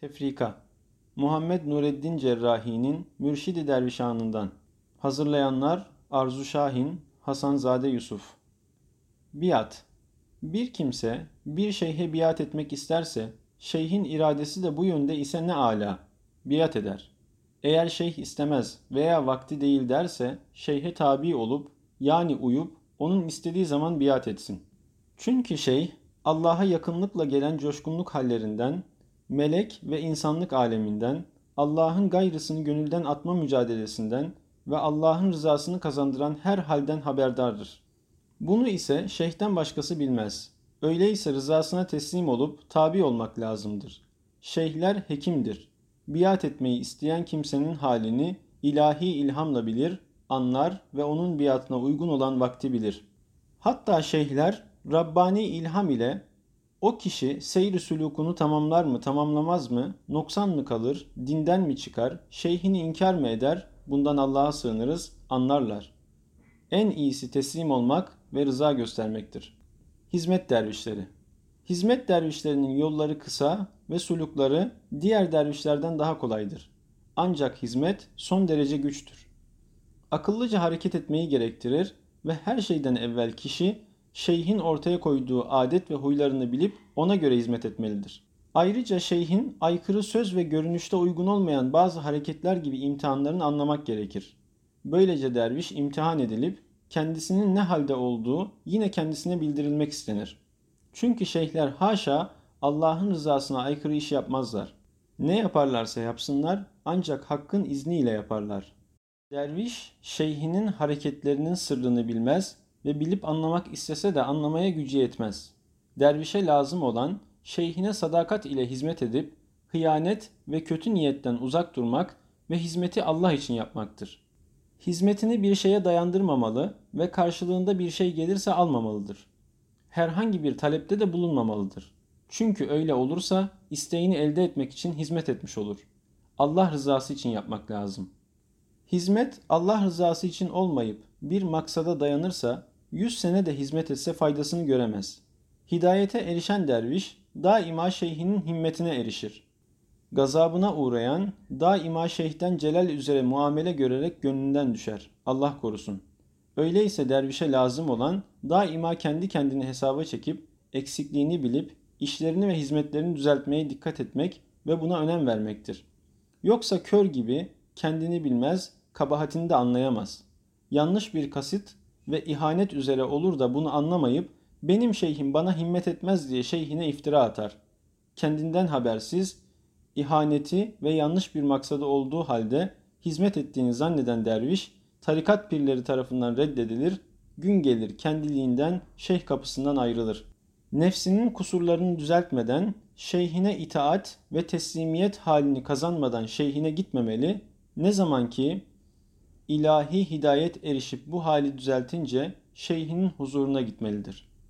Tefrika. Muhammed Nureddin Cerrahi'nin Mürşidi Dervişanından. Hazırlayanlar Arzu Şahin, Hasanzade Yusuf. Biat. Bir kimse bir şeyhe biat etmek isterse şeyhin iradesi de bu yönde ise ne ala? Biat eder. Eğer şeyh istemez veya vakti değil derse şeyhe tabi olup yani uyup onun istediği zaman biat etsin. Çünkü şeyh Allah'a yakınlıkla gelen coşkunluk hallerinden, melek ve insanlık aleminden, Allah'ın gayrısını gönülden atma mücadelesinden ve Allah'ın rızasını kazandıran her halden haberdardır. Bunu ise şeyhten başkası bilmez. Öyleyse rızasına teslim olup tabi olmak lazımdır. Şeyhler hekimdir. Biat etmeyi isteyen kimsenin halini ilahi ilhamla bilir, anlar ve onun biatına uygun olan vakti bilir. Hatta şeyhler Rabbani ilham ile o kişi seyri sülukunu tamamlar mı, tamamlamaz mı, noksan mı kalır, dinden mi çıkar, şeyhini inkar mı eder, bundan Allah'a sığınırız, anlarlar. En iyisi teslim olmak ve rıza göstermektir. Hizmet dervişleri Hizmet dervişlerinin yolları kısa ve sulukları diğer dervişlerden daha kolaydır. Ancak hizmet son derece güçtür. Akıllıca hareket etmeyi gerektirir ve her şeyden evvel kişi şeyhin ortaya koyduğu adet ve huylarını bilip ona göre hizmet etmelidir. Ayrıca şeyhin aykırı söz ve görünüşte uygun olmayan bazı hareketler gibi imtihanlarını anlamak gerekir. Böylece derviş imtihan edilip kendisinin ne halde olduğu yine kendisine bildirilmek istenir. Çünkü şeyhler haşa Allah'ın rızasına aykırı iş yapmazlar. Ne yaparlarsa yapsınlar ancak hakkın izniyle yaparlar. Derviş şeyhinin hareketlerinin sırrını bilmez ve bilip anlamak istese de anlamaya gücü yetmez. Dervişe lazım olan şeyhine sadakat ile hizmet edip hıyanet ve kötü niyetten uzak durmak ve hizmeti Allah için yapmaktır. Hizmetini bir şeye dayandırmamalı ve karşılığında bir şey gelirse almamalıdır. Herhangi bir talepte de bulunmamalıdır. Çünkü öyle olursa isteğini elde etmek için hizmet etmiş olur. Allah rızası için yapmak lazım. Hizmet Allah rızası için olmayıp bir maksada dayanırsa 100 sene de hizmet etse faydasını göremez. Hidayete erişen derviş daima şeyhinin himmetine erişir. Gazabına uğrayan daima şeyhten celal üzere muamele görerek gönlünden düşer. Allah korusun. Öyleyse dervişe lazım olan daima kendi kendini hesaba çekip eksikliğini bilip işlerini ve hizmetlerini düzeltmeye dikkat etmek ve buna önem vermektir. Yoksa kör gibi kendini bilmez, kabahatini de anlayamaz. Yanlış bir kasit ve ihanet üzere olur da bunu anlamayıp benim şeyhim bana himmet etmez diye şeyhine iftira atar. Kendinden habersiz, ihaneti ve yanlış bir maksadı olduğu halde hizmet ettiğini zanneden derviş, tarikat pirleri tarafından reddedilir, gün gelir kendiliğinden şeyh kapısından ayrılır. Nefsinin kusurlarını düzeltmeden, şeyhine itaat ve teslimiyet halini kazanmadan şeyhine gitmemeli, ne zaman ki ilahi hidayet erişip bu hali düzeltince şeyhinin huzuruna gitmelidir.''